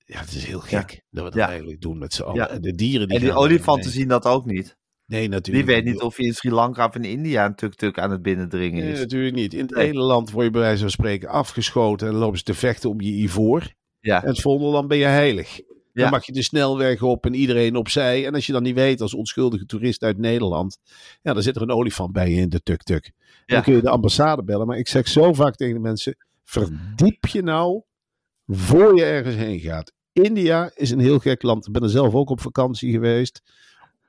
Ja, het is heel gek dat we dat eigenlijk doen met z'n allen. En de dieren die En die olifanten zien dat ook niet. Nee, Die natuurlijk weet niet of je in Sri Lanka of in India een tuk-tuk aan het binnendringen Nee, is. natuurlijk niet. In het Nee. ene land word je bij wijze van spreken afgeschoten en lopen ze te vechten om je ivoor. Ja, En het volgende land ben je heilig. Ja. Dan mag je de snelweg op en iedereen opzij. En als je dan niet weet als onschuldige toerist uit Nederland, ja, dan zit er een olifant bij je in de tuk-tuk. Ja. Dan kun je de ambassade bellen. Maar ik zeg zo vaak tegen de mensen, verdiep je nou voor je ergens heen gaat. India is een heel gek land. Ik ben er zelf ook op vakantie geweest.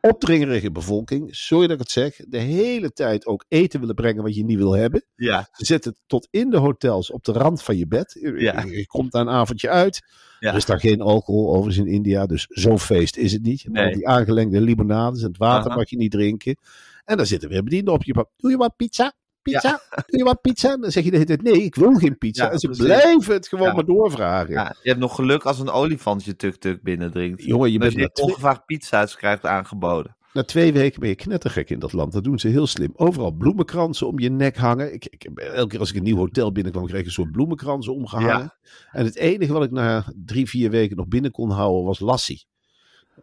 Opdringerige bevolking, sorry dat ik het zeg, de hele tijd ook eten willen brengen wat je niet wil hebben. Ja, Ze zitten tot in de hotels op de rand van je bed. Je, Ja. je- je komt daar een avondje uit. Ja. Er is daar geen alcohol overigens in India, dus zo'n feest is het niet. Nee. die aangelengde limonades en het water Aha. mag je niet drinken. En dan zitten weer bedienden op je. Doe je wat pizza? Pizza? Doe je wat pizza? Dan zeg je de hele tijd, nee, ik wil geen pizza. Ja, en ze precies. blijven het gewoon Ja. maar doorvragen. ja, je hebt nog geluk als een olifant je tuk-tuk binnendringt. Jongen, je bent je twee, ongevraagd pizza's krijgt aangeboden. na twee weken ben je knettergek in dat land. Dat doen ze heel slim. Overal bloemenkransen om je nek hangen. Ik, ik, elke keer als ik een nieuw hotel binnenkwam, kreeg ik een soort bloemenkransen omgehangen. En het enige wat ik na drie, vier weken nog binnen kon houden was lassi.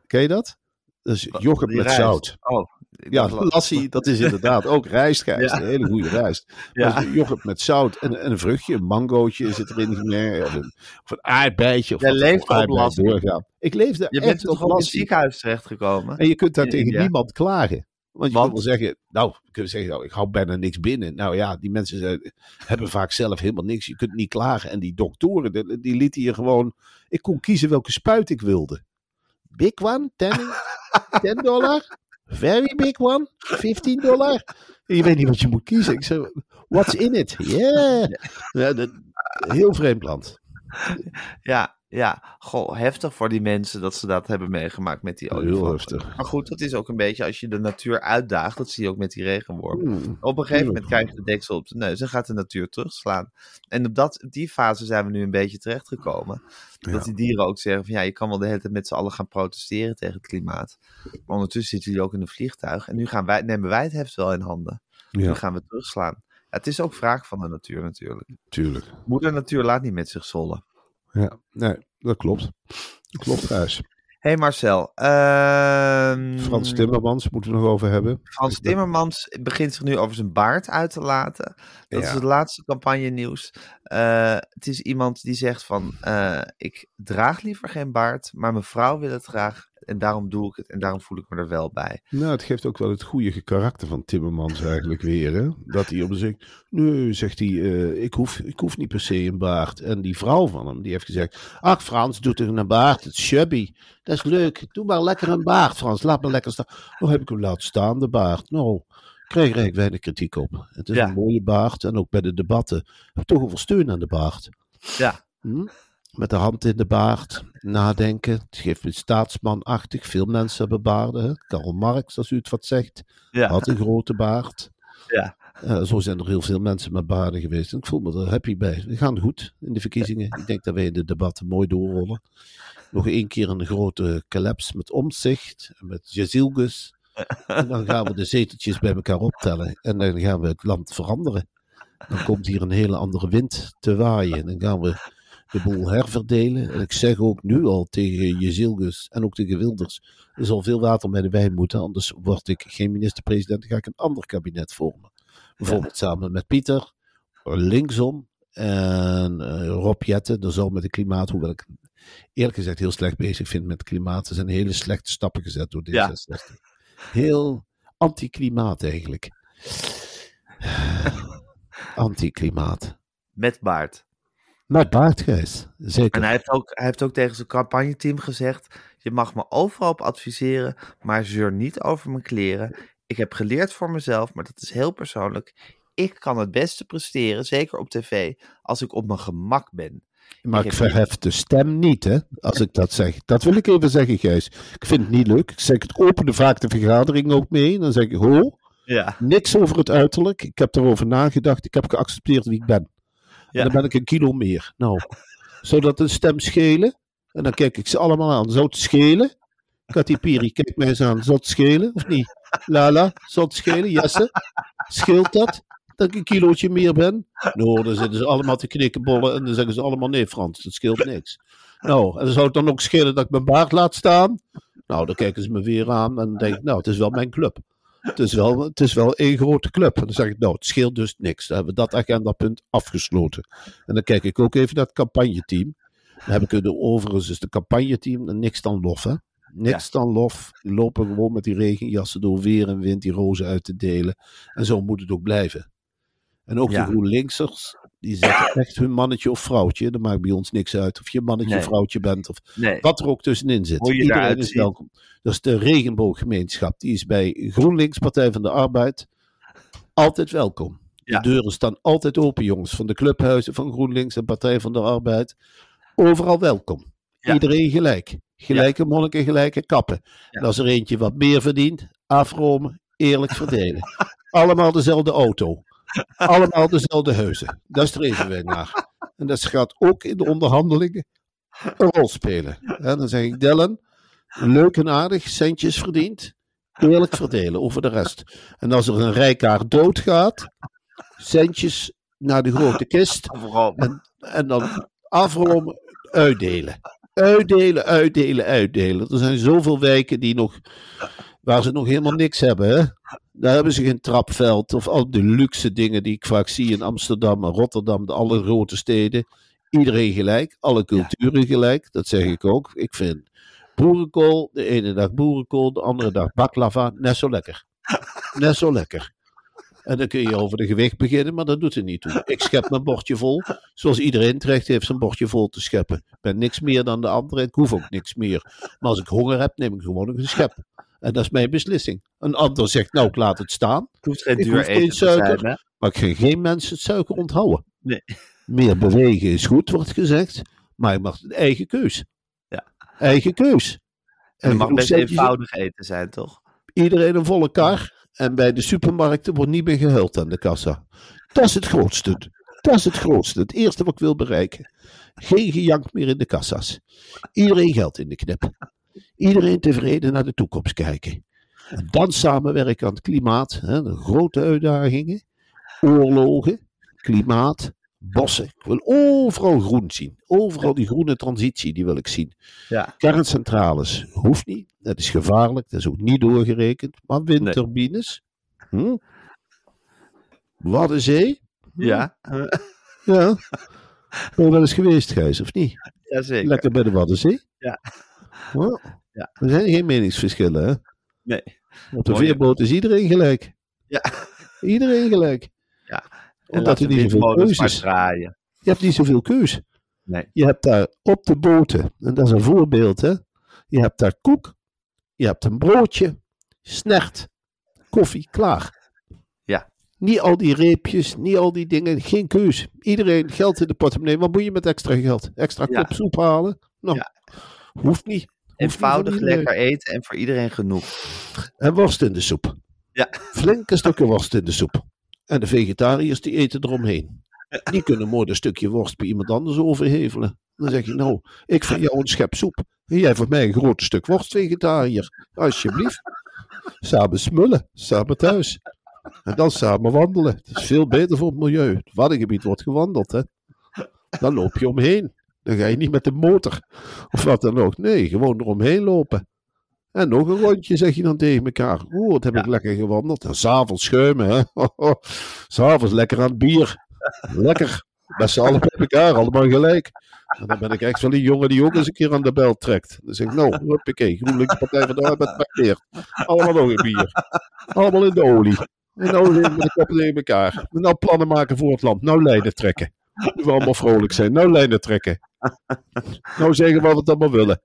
Ken je dat? Dat is yoghurt met rijst. zout. Oh, Ja, dacht- lassi, dat is inderdaad ook rijstgijs. Ja. Een hele goede rijst. Ja. Is yoghurt met zout en, en een vruchtje, een mangootje zit erin. gemerkt, Of een, of een aardbeidje. Of Jij leeft op doorgaan. Ik leefde Je echt bent toch op ook in het ziekenhuis terechtgekomen? En je kunt daar tegen niemand klagen. Want je Want? kunt wel zeggen, nou, kunt zeggen, nou, ik hou bijna niks binnen. Nou ja, die mensen zijn- hebben vaak zelf helemaal niks. Je kunt niet klagen. En die doktoren, die, die lieten je gewoon... Ik kon kiezen welke spuit ik wilde. Big one, 10, 10 dollar. Very big one, 15 dollar. En je weet niet wat je moet kiezen. Ik zeg, what's in it? Yeah. Ja, heel vreemd land. Ja, ja. Goh, heftig voor die mensen dat ze dat hebben meegemaakt met die Heel olifanten. heftig. Maar goed, dat is ook een beetje als je de natuur uitdaagt. Dat zie je ook met die regenworm. Hmm. Op een gegeven moment krijg je de deksel op de neus en gaat de natuur terugslaan. En op dat, die fase zijn we nu een beetje terechtgekomen. Dat Ja. die dieren ook zeggen van ja, je kan wel de hele tijd met z'n allen gaan protesteren tegen het klimaat. Maar ondertussen zitten jullie ook in een vliegtuig. En nu gaan wij, nemen wij het heft wel in handen. Nu Ja, gaan we terugslaan. Ja, het is ook wraak van de natuur natuurlijk. tuurlijk. Moeder natuur laat niet met zich zollen. Ja, nee, dat klopt. Dat klopt, Gijs. Hé hey Marcel, ehm, Frans Timmermans moeten we nog over hebben. Frans Timmermans begint zich nu over zijn baard uit te laten. Dat Ja. is het laatste campagne nieuws. Eh, het is iemand die zegt van, eh, ik draag liever geen baard, maar mijn vrouw wil het graag. En daarom doe ik het en daarom voel ik me er wel bij. Nou, het geeft ook wel het goede karakter van Timmermans eigenlijk weer. Hè? Dat hij op zegt, nee, zegt hij, eh, ik, hoef, ik hoef niet per se een baard. En die vrouw van hem, die heeft gezegd, ach Frans, doe toch een baard, het is chubby. Dat is leuk, doe maar lekker een baard Frans, laat me lekker staan. Oh, heb ik hem laten staan, de baard. Nou, kreeg er weinig kritiek op. Het is Ja. een mooie baard en ook bij de debatten toch veel steun aan de baard. Ja, Hm? Met de hand in de baard, nadenken. Het geeft me staatsmanachtig. Veel mensen hebben baarden. Hè? Karl Marx, als u het wat zegt, ja, had een grote baard. ja. Eh, zo zijn er heel veel mensen met baarden geweest. En ik voel me er happy bij. We gaan goed in de verkiezingen. Ik denk dat wij in de debatten mooi doorrollen. Nog één keer een grote collapse met omzicht. en Met Jezilgus. En dan gaan we de zeteltjes bij elkaar optellen. En dan gaan we het land veranderen. Dan komt hier een hele andere wind te waaien. En dan gaan we de boel herverdelen. En ik zeg ook nu al tegen Jezilgus en ook tegen Wilders. Er zal veel water bij de wijn moeten. Anders word ik geen minister-president. Dan ga ik een ander kabinet vormen. Bijvoorbeeld samen met Pieter, linksom. En eh, Rob Jetten, er zal met het klimaat, hoewel ik eerlijk gezegd heel slecht bezig vind met het klimaat. Er zijn hele slechte stappen gezet door Ja. D66. Heel anti-klimaat eigenlijk. Anti-klimaat. Met baard. Maar baardgrijs, zeker. En hij heeft, ook, hij heeft ook tegen zijn campagneteam gezegd: Je mag me overal op adviseren, maar zeur niet over mijn kleren. Ik heb geleerd voor mezelf, maar dat is heel persoonlijk. Ik kan het beste presteren, zeker op tv, als ik op mijn gemak ben. Maar Ik verhef de stem niet, hè, als ik dat zeg. Dat wil ik even zeggen, Gijs. Ik vind het niet leuk. Ik zeg het opende vaak de vergadering ook mee. Dan zeg ik, ho, Ja, niks over het uiterlijk. Ik heb erover nagedacht. Ik heb geaccepteerd wie ik ben. Ja. En dan ben ik een kilo meer. Nou, zou dat een stem schelen? En dan kijk ik ze allemaal aan. Zou het schelen? Katy Piri, kijk mij eens aan. Zou het schelen of niet? Lala, zou het schelen? Jesse? Scheelt dat? Dat ik een kilootje meer ben? Nou, dan zitten ze allemaal te knikkenbollen en dan zeggen ze allemaal nee Frans, dat scheelt niks. Nou, en dan zou het dan ook schelen dat ik mijn baard laat staan? Nou, dan kijken ze me weer aan en denk ik, nou, het is wel mijn club. Het is wel, het is wel één grote club. En dan zeg ik, nou, het scheelt dus niks. Dan hebben we dat agendapunt afgesloten. En dan kijk ik ook even naar het campagneteam. Dan heb ik het overigens, is de campagneteam en niks dan lof, hè. Niks dan lof. Die lopen gewoon met die regenjassen door weer en wind die rozen uit te delen. En zo moet het ook blijven. En ook Ja. de GroenLinksers, Die zetten echt hun mannetje of vrouwtje. Dat maakt bij ons niks uit of je mannetje of vrouwtje bent. Of Nee. wat er ook tussenin zit. Iedereen is welkom. Dat is de regenbooggemeenschap. Die is bij GroenLinks, Partij van de Arbeid, altijd welkom. Ja. De deuren staan altijd open, jongens. Van de clubhuizen van GroenLinks en Partij van de Arbeid. Overal welkom. Ja. Iedereen gelijk. Gelijke monniken, gelijke kappen. En als er eentje wat meer verdient, afromen, eerlijk verdelen. Allemaal dezelfde auto. Allemaal dezelfde huizen. Daar streven wij naar. En dat gaat ook in de onderhandelingen een rol spelen. En dan zeg ik, Dylan, leuk en aardig, centjes verdiend, eerlijk verdelen over de rest. En als er een rijkaard doodgaat, centjes naar de grote kist en, en dan afromen, uitdelen. Uitdelen, uitdelen, uitdelen. Er zijn zoveel wijken die nog, waar ze nog helemaal niks hebben. Hè? Daar hebben ze geen trapveld of al de luxe dingen die ik vaak zie in Amsterdam en Rotterdam, de alle grote steden. Iedereen gelijk, alle culturen gelijk, dat zeg ik ook. Ik vind boerenkool, de ene dag boerenkool, de andere dag baklava, net zo lekker. Net zo lekker. En dan kun je over de gewicht beginnen, maar dat doet er niet toe. Ik schep mijn bordje vol, zoals iedereen terecht heeft zijn bordje vol te scheppen. Ik ben niks meer dan de andere, ik hoef ook niks meer. Maar als ik honger heb, neem ik gewoon een schep. En dat is mijn beslissing. Een ander zegt, nou, ik laat het staan. Het hoeft geen Ik duur hoef geen eten te suiker. zijn, hè? Maar ik ga geen mensen het suiker onthouden. Nee. Meer bewegen is goed, wordt gezegd. Maar je mag eigen keus. Ja. Eigen keus. En het mag best eenvoudig eten zijn, toch? Iedereen een volle kar. En bij de supermarkten wordt niet meer gehuild aan de kassa. Dat is het grootste. Dat is het grootste. Het eerste wat ik wil bereiken. Geen gejank meer in de kassa's. Iedereen geld in de knip. Iedereen tevreden naar de toekomst kijken. En dan samenwerken aan het klimaat. Hè, de grote uitdagingen. Oorlogen. Klimaat. Bossen. Ik wil overal groen zien. Overal die groene transitie, die wil ik zien. Ja. Kerncentrales hoeft niet. Dat is gevaarlijk. Dat is ook niet doorgerekend. Maar windturbines. Hm? Waddenzee. Ja, Ja. Ben je wel eens geweest, Gijs, of niet? jazeker. Lekker bij de Waddenzee. Ja. Ja. Ja. Er zijn geen meningsverschillen, hè? Nee. Op de veerboot is iedereen gelijk. Ja. Iedereen gelijk. Ja. En Omdat de niet zoveel keuzes draaien. Je hebt niet zoveel keus. Nee. Je hebt daar op de boten, en dat is een voorbeeld, hè? Je hebt daar koek, je hebt een broodje, snert, koffie, klaar. Ja. Niet al die reepjes, niet al die dingen, geen keus. Iedereen geld in de portemonnee. Wat moet je met extra geld? Extra Ja. kop soep halen? Nou, Ja. Hoeft niet. Hoeft Eenvoudig lekker eten en voor iedereen genoeg. En worst in de soep. Ja. Flinke stukken worst in de soep. En de vegetariërs die eten eromheen. Die kunnen mooi een stukje worst bij iemand anders overhevelen. Dan zeg je nou, ik van jou een schep soep. En jij voor mij een groot stuk worst vegetariër. Alsjeblieft. Samen smullen, samen thuis. En dan samen wandelen. Het is veel beter voor het milieu. Het Waddengebied wordt gewandeld, hè. Dan loop je omheen. Dan ga je niet met de motor of wat dan ook. Nee, gewoon eromheen lopen. En nog een rondje, zeg je dan tegen elkaar. Oeh, wat heb ik lekker gewandeld. En s'avonds schuimen, hè. S'avonds lekker aan het bier. Lekker. Met z'n allen bij elkaar, allemaal gelijk. En dan ben ik echt wel een jongen die ook eens een keer aan de bel trekt. Dan zeg ik, nou, huppakee, GroenLinks Partij van de Arbeid trakteert. Allemaal nog een bier. Allemaal in de olie. En nou met de tegen elkaar. En nou plannen maken voor het land. Nou lijnen trekken. Nu we allemaal vrolijk zijn. Nou lijnen trekken. Nou zeggen wat we het allemaal willen.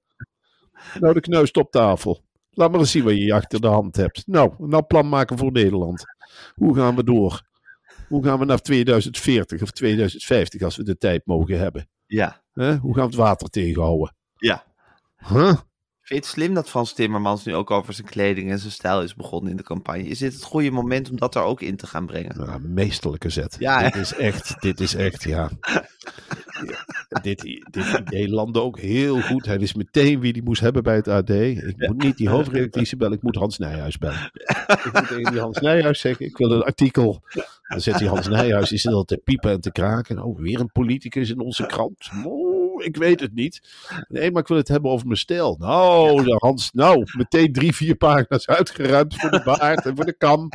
Nou de knuist op tafel. Laat maar eens zien wat je achter de hand hebt. Nou, nou plan maken voor Nederland. Hoe gaan we door? Hoe gaan we naar 2040 of 2050 als we de tijd mogen hebben? Ja. Hoe gaan we het water tegenhouden? Ja. Huh? Vind je het slim dat Frans Timmermans nu ook over zijn kleding en zijn stijl is begonnen in de campagne? Is dit het goede moment om dat er ook in te gaan brengen? Ja, meesterlijke zet. Ja, dit is echt, dit is echt, ja. Ja, dit, dit idee landde ook heel goed. Hij wist meteen wie die moest hebben bij het AD. Ik moet niet die hoofdredactrice bellen, ik moet Hans Nijhuis bellen. Ik moet tegen die Hans Nijhuis zeggen, ik wil een artikel. Dan zet die Hans Nijhuis, die zit al te piepen en te kraken. Oh, weer een politicus in onze krant. Oh, ik weet het niet. Nee, maar ik wil het hebben over mijn stijl. Nou, de Hans, nou, meteen drie, vier pagina's uitgeruimd voor de baard en voor de kam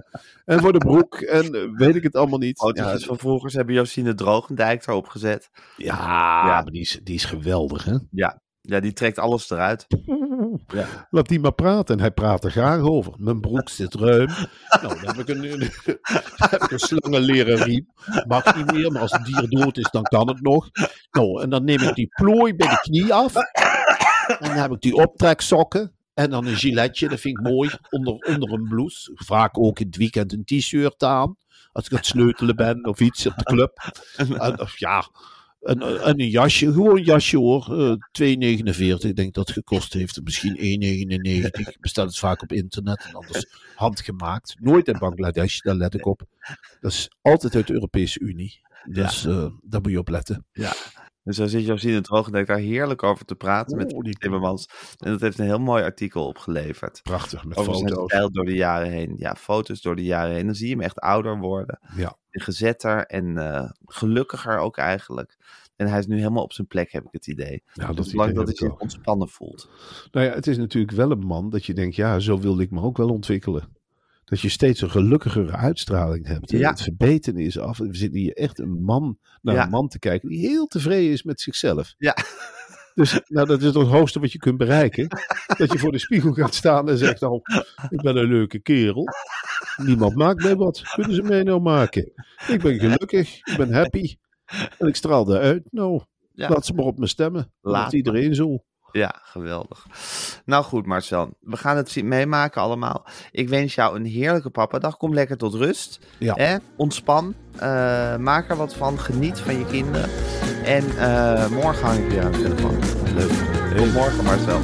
en voor de broek en eh, weet ik het allemaal niet. Fotootjes Ja, vroeger, ze hebben Josine Drogendijk erop gezet. ja, Ja. maar die is, die is geweldig, hè? Ja. Ja, die trekt alles eruit. Ja. Laat die maar praten. En hij praat er graag over. Mijn broek zit ruim. nou, dan heb ik een, een, heb ik een slangenleren riem. Mag niet meer, maar als het dier dood is, dan kan het nog. Nou, en dan neem ik die plooi bij de knie af. En dan heb ik die optreksokken. En dan een giletje, dat vind ik mooi, onder, onder een blouse. Vaak ook in het weekend een t-shirt aan. Als ik aan het sleutelen ben of iets op de club. En, of ja, en, en een jasje, gewoon een jasje hoor. eh 2,49. Ik denk dat het gekost heeft. Misschien 1,99. Ik bestel het vaak op internet en anders handgemaakt. Nooit in Bangladesh, daar let ik op. Dat is altijd uit de Europese Unie. Dus eh, daar moet je op letten. Dus zo zit Josine Droog en ik daar heerlijk over te praten met die- Timmermans. En dat heeft een heel mooi artikel opgeleverd. Prachtig, met Over zijn foto's. stijl door de jaren heen. Ja, foto's door de jaren heen. Dan zie je hem echt ouder worden. Ja. En gezetter en eh, gelukkiger ook eigenlijk. En hij is nu helemaal op zijn plek, heb ik het idee. Ja, Dat dat is belangrijk dat hij zich ontspannen voelt. Nou ja, het is natuurlijk wel een man dat je denkt, ja, zo wilde ik me ook wel ontwikkelen. Dat je steeds een gelukkigere uitstraling hebt. Ja. Het verbeteren is af. We zitten hier echt een man naar Ja. een man te kijken die heel tevreden is met zichzelf. Ja. Dus nou, dat is het hoogste wat je kunt bereiken. dat je voor de spiegel gaat staan en zegt, nou, ik ben een leuke kerel. Niemand maakt mij wat. Kunnen ze mij nou maken? Ik ben gelukkig, ik ben happy. En ik straal eruit. Nou, Ja. laat ze maar op me stemmen. Laat Laat iedereen zo. Ja, geweldig. Nou goed, Marcel. We gaan het zien- meemaken allemaal. Ik wens jou een heerlijke papadag. Kom lekker tot rust. Ja. Hè? Ontspan. Eh, maak er wat van. Geniet van je kinderen. En eh, morgen hang ik weer aan de telefoon. Leuk. Tot morgen, Marcel.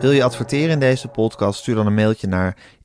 Wil je adverteren in deze podcast? Stuur dan een mailtje naar